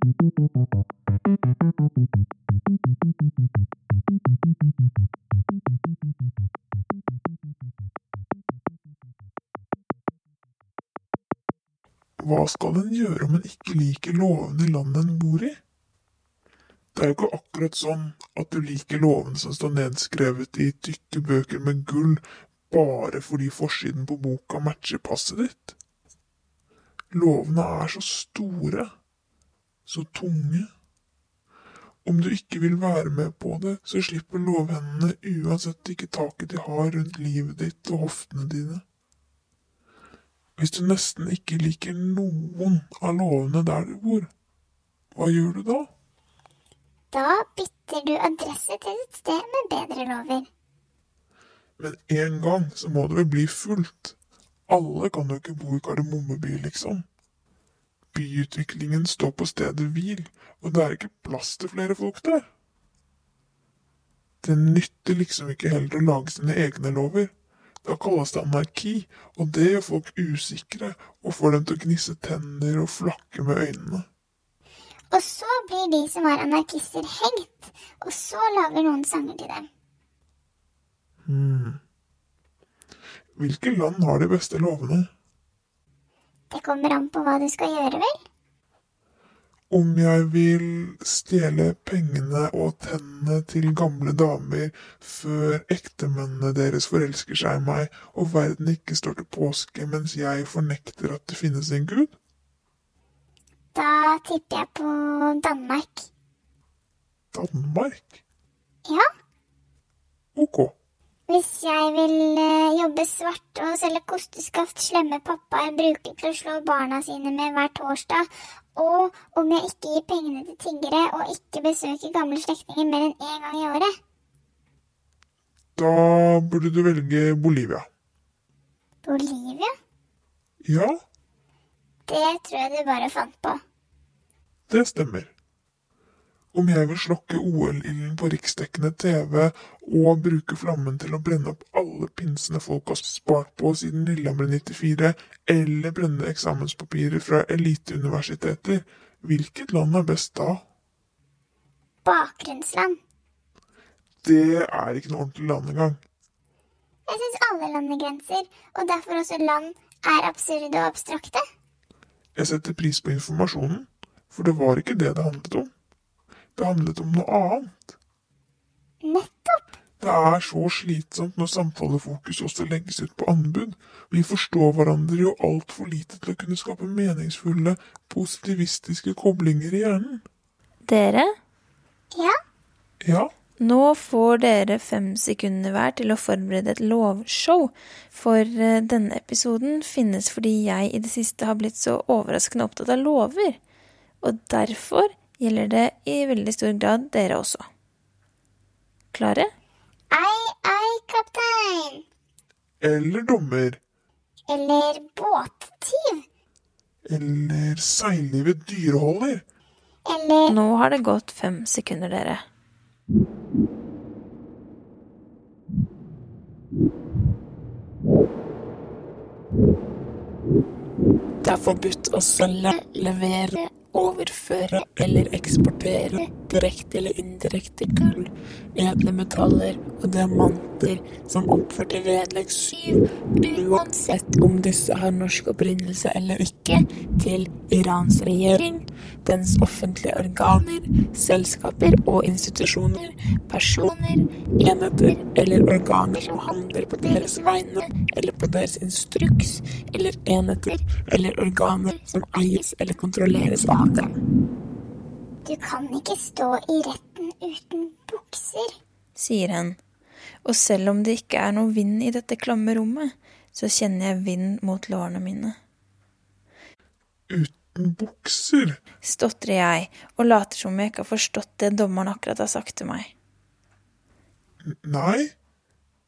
Hva skal en gjøre om en ikke liker lovene i landet en bor i? Det er jo ikke akkurat sånn at du liker lovene som står nedskrevet i tykke bøker med gull, bare fordi forsiden på boka matcher passet ditt. Lovene er så store, så tunge. Om du ikke vil være med på det, så slipper lovhendene uansett ikke taket de har rundt livet ditt og hoftene dine. Hvis du nesten ikke liker noen av lovene der du bor, hva gjør du da? Da bytter du adresse til et sted med bedre lover. Men en gang så må det vel bli fullt. Alle kan jo ikke bo i Kardemommeby, liksom. Byutviklingen står på stedet hvil, og det er ikke plass til flere folk der. Det nytter liksom ikke heller å lage sine egne lover. Da kalles det anarki, og det gjør folk usikre og får dem til å gnisse tenner og flakke med øynene. Og så blir de som er anarkister, hengt, og så lager noen sanger til dem. Hmm. Hvilke land har de beste lovene? Kommer an på hva du skal gjøre, vel? Om jeg vil stjele pengene og tennene til gamle damer før ektemennene deres forelsker seg i meg, og verden ikke står til påske mens jeg fornekter at det finnes en gud? Da tipper jeg på Danmark. Danmark? Ja, Ok. Hvis jeg vil eh, jobbe svart og selge kosteskaft slemme pappaer bruker til å slå barna sine med hver torsdag, og om jeg ikke gir pengene til tiggere og ikke besøker gamle slektninger mer enn én gang i året. Da burde du velge Bolivia. Bolivia? Ja, Det tror jeg du bare fant på. det stemmer. Om jeg vil slokke OL-ilden på riksdekkende TV og bruke flammen til å brenne opp alle pinsene folk har spart på siden Lillehammer 94, eller brenne eksamenspapirer fra eliteuniversiteter, hvilket land er best da? Bakgrunnsland. Det er ikke noe ordentlig land engang. Jeg syns alle land har grenser, og derfor også land, er absurde og abstrakte. Jeg setter pris på informasjonen, for det var ikke det det handlet om. Det handlet om noe annet. Nettopp. Det er så slitsomt når samtalefokus også legges ut på anbud. Vi forstår hverandre jo altfor lite til å kunne skape meningsfulle, positivistiske koblinger i hjernen. Dere, Ja, Ja, nå får dere fem sekunder hver til å forberede et lovshow, for eh, denne episoden finnes fordi jeg i det siste har blitt så overraskende opptatt av lover, og derfor gjelder det i veldig stor grad dere også. Klare? ei, ei, kaptein. eller dommer. Eller båttyv. Eller seilivet dyreholder. Eller Nå har det gått fem sekunder, dere. Det er forbudt å selge, levere, overføre eller eksportere direkte eller indirekte gull, edle metaller og diamanter som oppført i vedlegg 7, uansett om disse har norsk opprinnelse eller ikke, til Irans regjering, dens offentlige organer, selskaper og institusjoner, personer, enheter eller organer som handler på deres vegne eller på deres instruks, eller enheter eller organer som eies eller kontrolleres av dem. du kan ikke stå i retten uten bukser. sier hun. Og selv om det ikke er noe vind i dette klamme rommet, så kjenner jeg vind mot lårene mine. Uten bukser. Stotrer jeg og later som jeg ikke har forstått det dommeren akkurat har sagt til meg. Nei,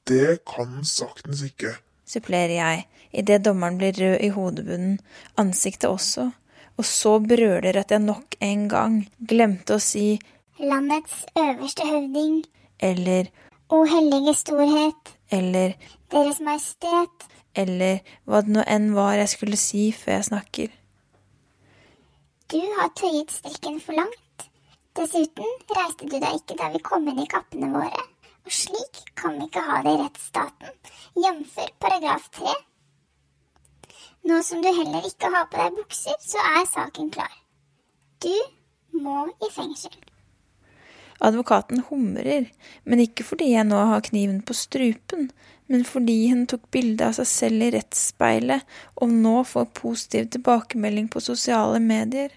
det kan saktens ikke. Supplerer jeg idet dommeren blir rød i hodebunnen, ansiktet også, og så brøler at jeg nok en gang glemte å si Landets øverste høvding, eller O hellige storhet, eller Deres Majestet, eller hva det nå enn var jeg skulle si før jeg snakker. Du har tøyet strikken for langt. Dessuten reiste du deg ikke da vi kom inn i kappene våre, og slik kan vi ikke ha det i rettsstaten, jf. paragraf tre. Nå som du heller ikke har på deg bukser, så er saken klar. Du må i fengsel. Advokaten humrer, men ikke fordi jeg nå har kniven på strupen, men fordi hun tok bilde av seg selv i rettsspeilet og nå får positiv tilbakemelding på sosiale medier.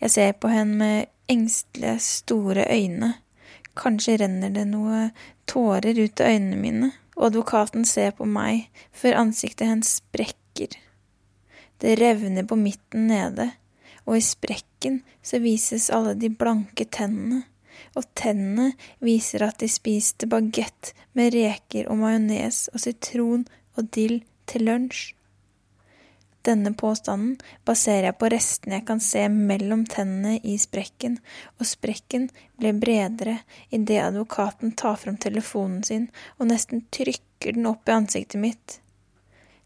Jeg ser på henne med engstelige, store øyne. Kanskje renner det noe tårer ut av øynene mine, og advokaten ser på meg før ansiktet hennes sprekker. Det revner på midten nede, og i sprekken så vises alle de blanke tennene, og tennene viser at de spiste bagett med reker og majones og sitron og dill til lunsj. Denne påstanden baserer jeg på restene jeg kan se mellom tennene i sprekken, og sprekken blir bredere idet advokaten tar fram telefonen sin og nesten trykker den opp i ansiktet mitt.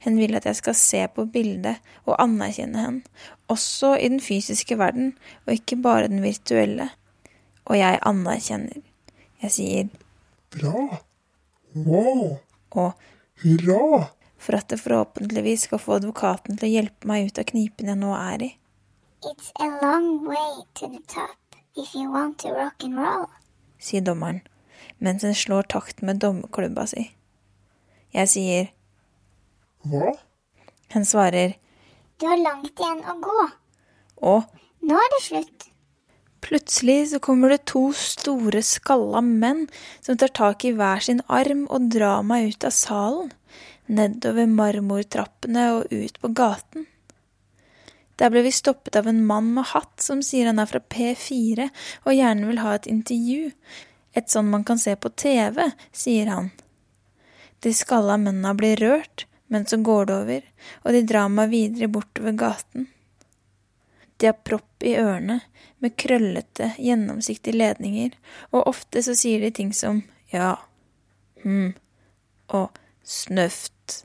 Hen vil at jeg skal se på bildet og anerkjenne henne, også i den fysiske verden, og ikke bare den virtuelle. Og jeg anerkjenner. Jeg sier Bra. Wow. og Hurra. For at det forhåpentligvis skal få advokaten til å hjelpe meg ut av knipen jeg nå er i. It's a long way to the top if you want to rock and roll. sier dommeren, mens hun slår takt med dommerklubba si. Jeg sier Hva? Hun svarer Du har langt igjen å gå. og Nå er det slutt. plutselig så kommer det to store, skalla menn som tar tak i hver sin arm og drar meg ut av salen, nedover marmortrappene og ut på gaten. Der ble vi stoppet av en mann med hatt som sier han er fra P4 og gjerne vil ha et intervju. Et sånn man kan se på TV, sier han. De skalla mennene blir rørt, men så går det over, og de drar meg videre bortover gaten. De har propp i ørene, med krøllete, gjennomsiktige ledninger, og ofte så sier de ting som ja, hm, og snøft.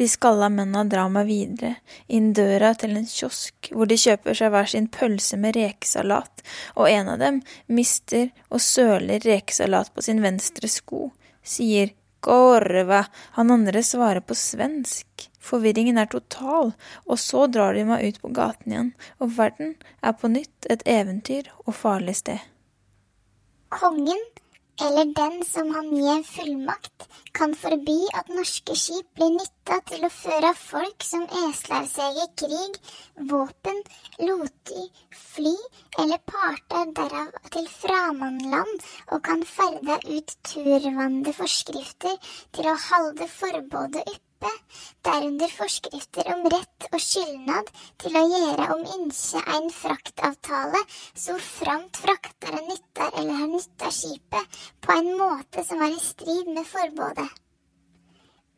De skalla mennene drar meg videre, inn døra til en kiosk, hvor de kjøper seg hver sin pølse med rekesalat, og en av dem mister og søler rekesalat på sin venstre sko, sier Korva, han andre svarer på svensk. Forvirringen er total, og så drar de meg ut på gaten igjen, og verden er på nytt et eventyr og farlig sted. Kongen, eller den som han gir fullmakt, kan forby at norske skip blir nytta til å føre folk som eslavseger krig, våpen, loti, fly eller parter derav til framandland og kan ferde ut turvande forskrifter til å halde forbudet oppe, derunder forskrifter om rett og skyldnad til å gjøre om ynskje ein fraktavtale så framt fraktaren nyttar eller har nytta skipet på en måte som er i strid med forbudet.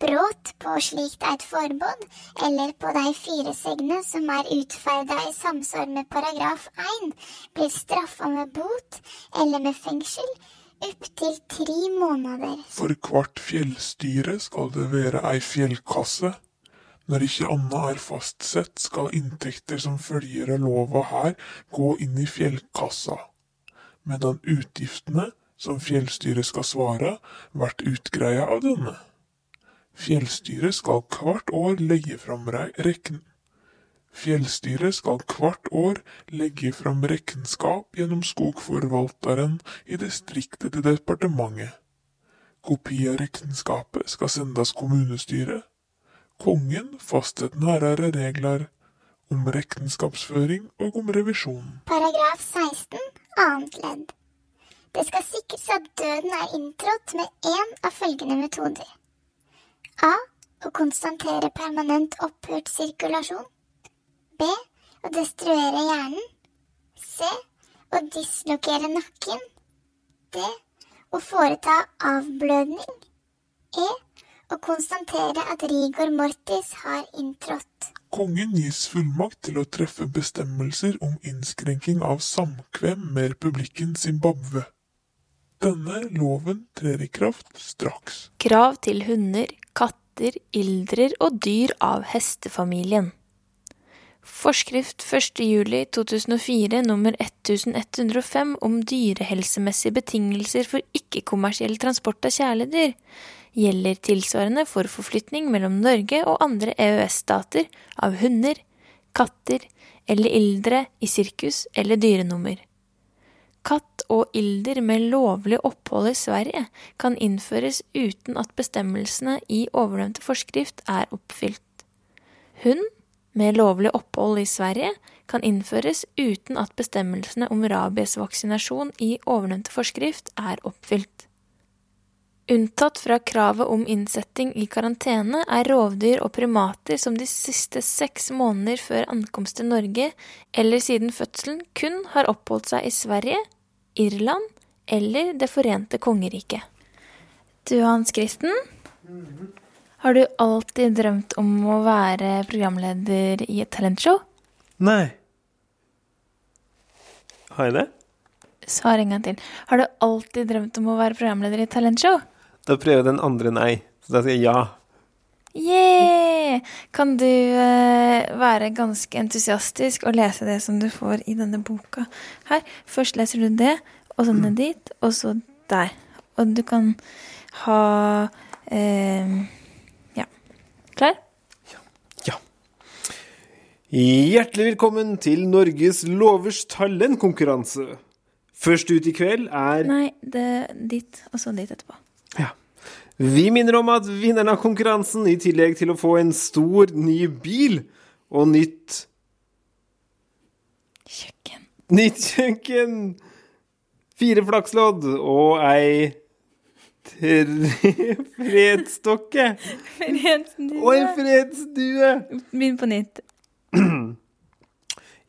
Brot på slikt eit forbud, eller på de fire segne som er utferda i samsvar med paragraf 1, blir straffa med bot eller med fengsel opptil tre måneder. For hvert fjellstyre skal det være ei fjellkasse. Når ikke anna er fastsett, skal inntekter som følger av lova her gå inn i fjellkassa, medan utgiftene som fjellstyret skal svare, blir utgreia av denne. Fjellstyret skal hvert år legge fram re- rekn... Fjellstyret skal hvert år legge fram regnskap gjennom skogforvalteren i distriktet til departementet. Kopi av regnskapet skal sendes kommunestyret. Kongen fastsetter nærere regler om regnskapsføring og om revisjon. Paragraf 16, annet ledd. Det skal sikres at døden er inntrådt med én av følgende metoder. A. Å konstatere permanent opphørt sirkulasjon. B. Å destruere hjernen. C. Å dislokere nakken. D. Å foreta avblødning. E. Å konstatere at rigor mortis har inntrådt. Kongen gis fullmakt til å treffe bestemmelser om innskrenking av samkvem med republikken Zimbabwe. Denne loven trer i kraft straks. Krav til hunder, katter, ildrer og dyr av hestefamilien. Forskrift 1.7.2004 nummer 1105 om dyrehelsemessige betingelser for ikke-kommersiell transport av kjæledyr gjelder tilsvarende for forflytning mellom Norge og andre EØS-stater av hunder, katter eller ildre i sirkus eller dyrenummer. Katt og ilder med lovlig opphold i Sverige kan innføres uten at bestemmelsene i ovennevnte forskrift er oppfylt. Hund med lovlig opphold i Sverige kan innføres uten at bestemmelsene om rabiesvaksinasjon i ovennevnte forskrift er oppfylt. Unntatt fra kravet om innsetting i karantene er rovdyr og primater som de siste seks måneder før ankomst til Norge eller siden fødselen kun har oppholdt seg i Sverige, Irland eller Det forente kongeriket. Du, Hans Kristen? Har du alltid drømt om å være programleder i et talentshow? Nei. Har jeg det? Svar en gang til. Har du alltid drømt om å være programleder i et talentshow? Da prøver den andre nei. Så da sier jeg ja. Yeah! Kan du eh, være ganske entusiastisk og lese det som du får i denne boka her? Først leser du det, og så ned dit, og så der. Og du kan ha eh. Klar? Ja. Hjertelig velkommen til Norges lovers talentkonkurranse. Først ut i kveld er Nei, det er dit, og så dit etterpå. Ja. Vi minner om at vinneren av konkurransen, i tillegg til å få en stor, ny bil og nytt Kjøkken. Nytt kjøkken, fire flakslodd og ei tre fredsdokke og en fredsdue. Begynn på nytt.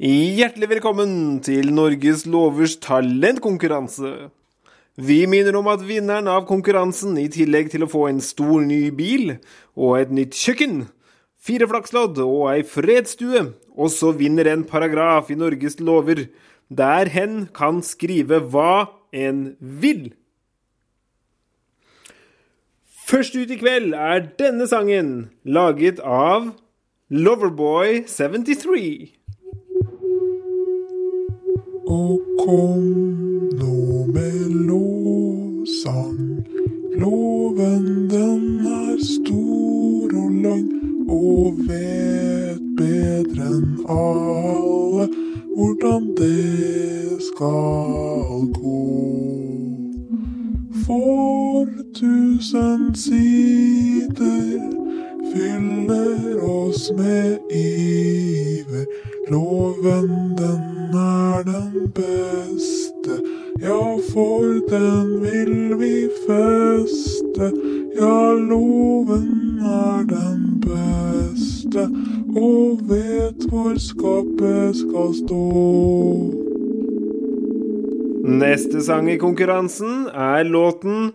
Hjertelig velkommen til Norges lovers talentkonkurranse. Vi minner om at vinneren av konkurransen, i tillegg til å få en stor ny bil og et nytt kjøkken, fire flakslodd og ei fredsstue, også vinner en paragraf i Norges lover, der hen kan skrive hva en vil. Først ut i kveld er denne sangen, laget av Loverboy73. Og kom nå med lovsang. Loven den er stor og lang, og vet bedre enn alle hvordan det skal gå. For tusen sider fyller oss med iver. Loven, den er den beste. Ja, for den vil vi feste. Ja, loven er den beste. Og vet hvor skapet skal stå. Neste sang i konkurransen er låten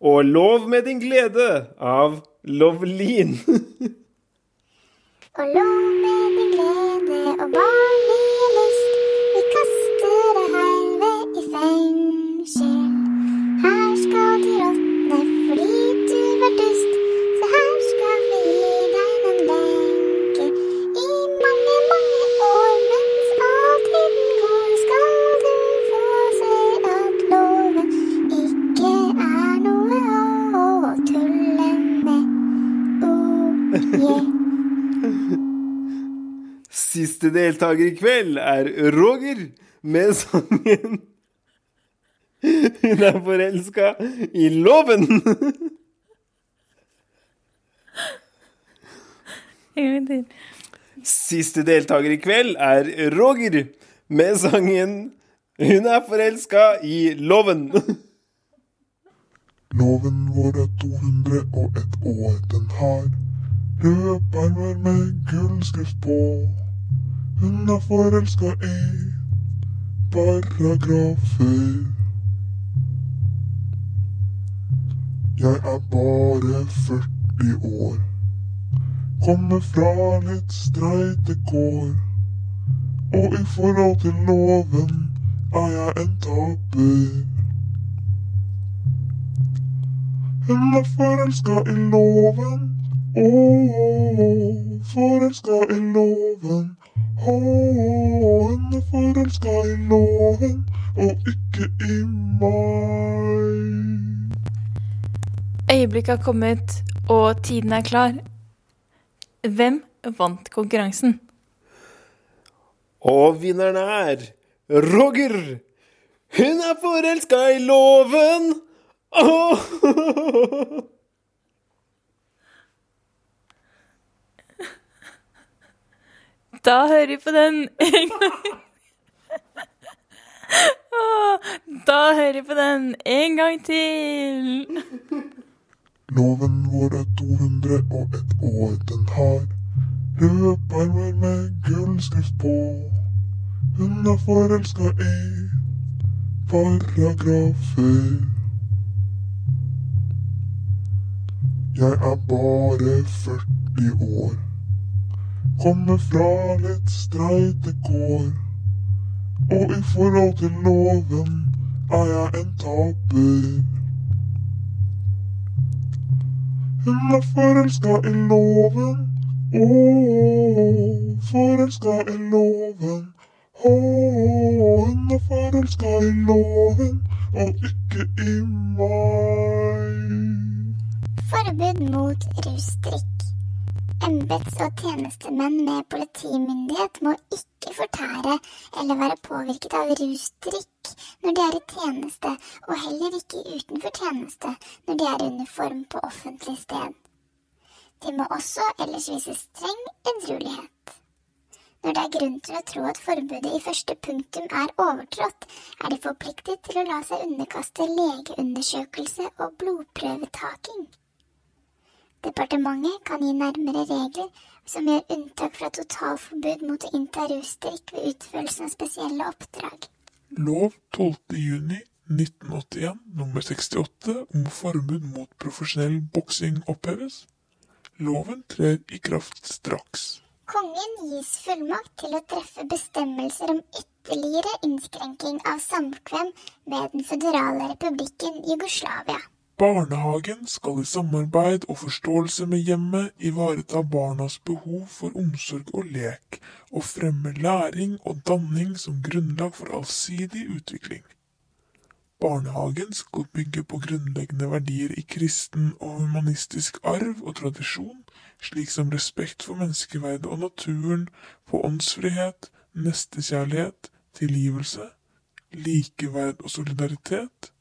Og lov med din glede av Lovelin. Og lov med din glede og barnlige deltaker i kveld er Roger med sangen Hun er forelska i loven. Siste deltaker i kveld er Roger med sangen Hun er forelska i loven. Loven vår er 201 år. Den har røde permer med gullskrift på. Hun er forelska i paragrafer. Jeg er bare 40 år. Kommer fra litt streite kår. Og i forhold til loven er jeg en taper. Hun er forelska i loven. Ååå, forelska i loven. Ååå, hun er forelska i loven og ikke i meg. Øyeblikket har kommet, og tiden er klar. Hvem vant konkurransen? Og vinneren er Roger. Hun er forelska i loven. Åh! Da hører på den en gang. Da hører på den en gang til. Loven vår er 201 år. Den har røde med gullskrift på. Hun er forelska i paragrafer. Jeg er bare 40 år. Kommer fra litt streite kår. Og i forhold til loven er jeg en taper. Hun er forelska i loven. Ååå, forelska i loven. Ååå, hun er forelska i loven og ikke i meg. Forbud mot rusdrikk. Embets- og tjenestemenn med politimyndighet må ikke fortære eller være påvirket av rusdrikk når de er i tjeneste, og heller ikke utenfor tjeneste når de er i uniform på offentlig sted. De må også ellers vise streng edruelighet. Når det er grunn til å tro at forbudet i første punktum er overtrådt, er de forpliktet til å la seg underkaste legeundersøkelse og blodprøvetaking. Departementet kan gi nærmere regler som gjør unntak fra totalforbud mot å innta rusdrikk ved utførelsen av spesielle oppdrag. Lov 12. juni 1981 nummer 68 om forbud mot profesjonell boksing oppheves. Loven trer i kraft straks. Kongen gis fullmakt til å treffe bestemmelser om ytterligere innskrenking av samkvem med den føderale republikken Jugoslavia. Barnehagen skal i samarbeid og forståelse med hjemmet ivareta barnas behov for omsorg og lek, og fremme læring og danning som grunnlag for allsidig utvikling. Barnehagen skal bygge på grunnleggende verdier i kristen og humanistisk arv og tradisjon, slik som respekt for menneskeverdet og naturen, på åndsfrihet, nestekjærlighet, tilgivelse, likeverd og solidaritet,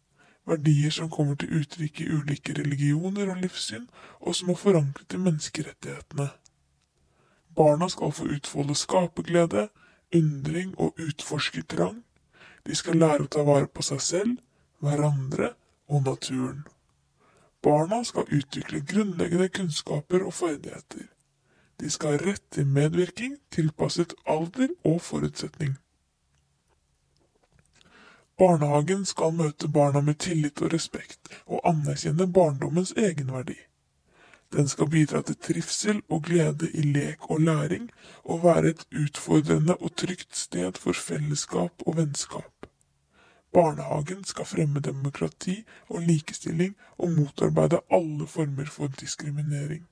verdier som kommer til uttrykk i ulike religioner og livssyn, og som er forankret i menneskerettighetene. Barna skal få utfolde skaperglede, undring og utforskertrang. De skal lære å ta vare på seg selv, hverandre og naturen. Barna skal utvikle grunnleggende kunnskaper og ferdigheter. De skal ha rett til medvirkning tilpasset alder og forutsetning. Barnehagen skal møte barna med tillit og respekt, og anerkjenne barndommens egenverdi. Den skal bidra til trivsel og glede i lek og læring, og være et utfordrende og trygt sted for fellesskap og vennskap. Barnehagen skal fremme demokrati og likestilling og motarbeide alle former for diskriminering.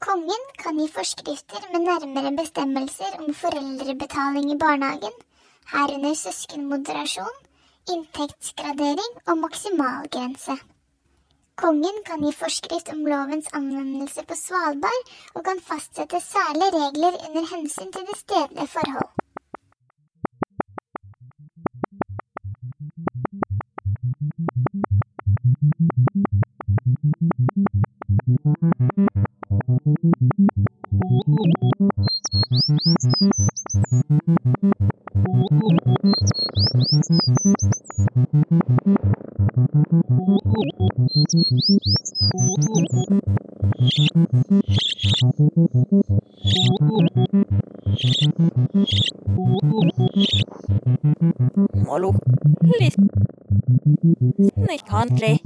Kongen kan gi forskrifter med nærmere bestemmelser om foreldrebetaling i barnehagen, herunder søskenmoderasjon, inntektsgradering og maksimalgrense. Kongen kan gi forskrift om lovens anvendelse på Svalbard, og kan fastsette særlige regler under hensyn til det stedlige forhold. Country.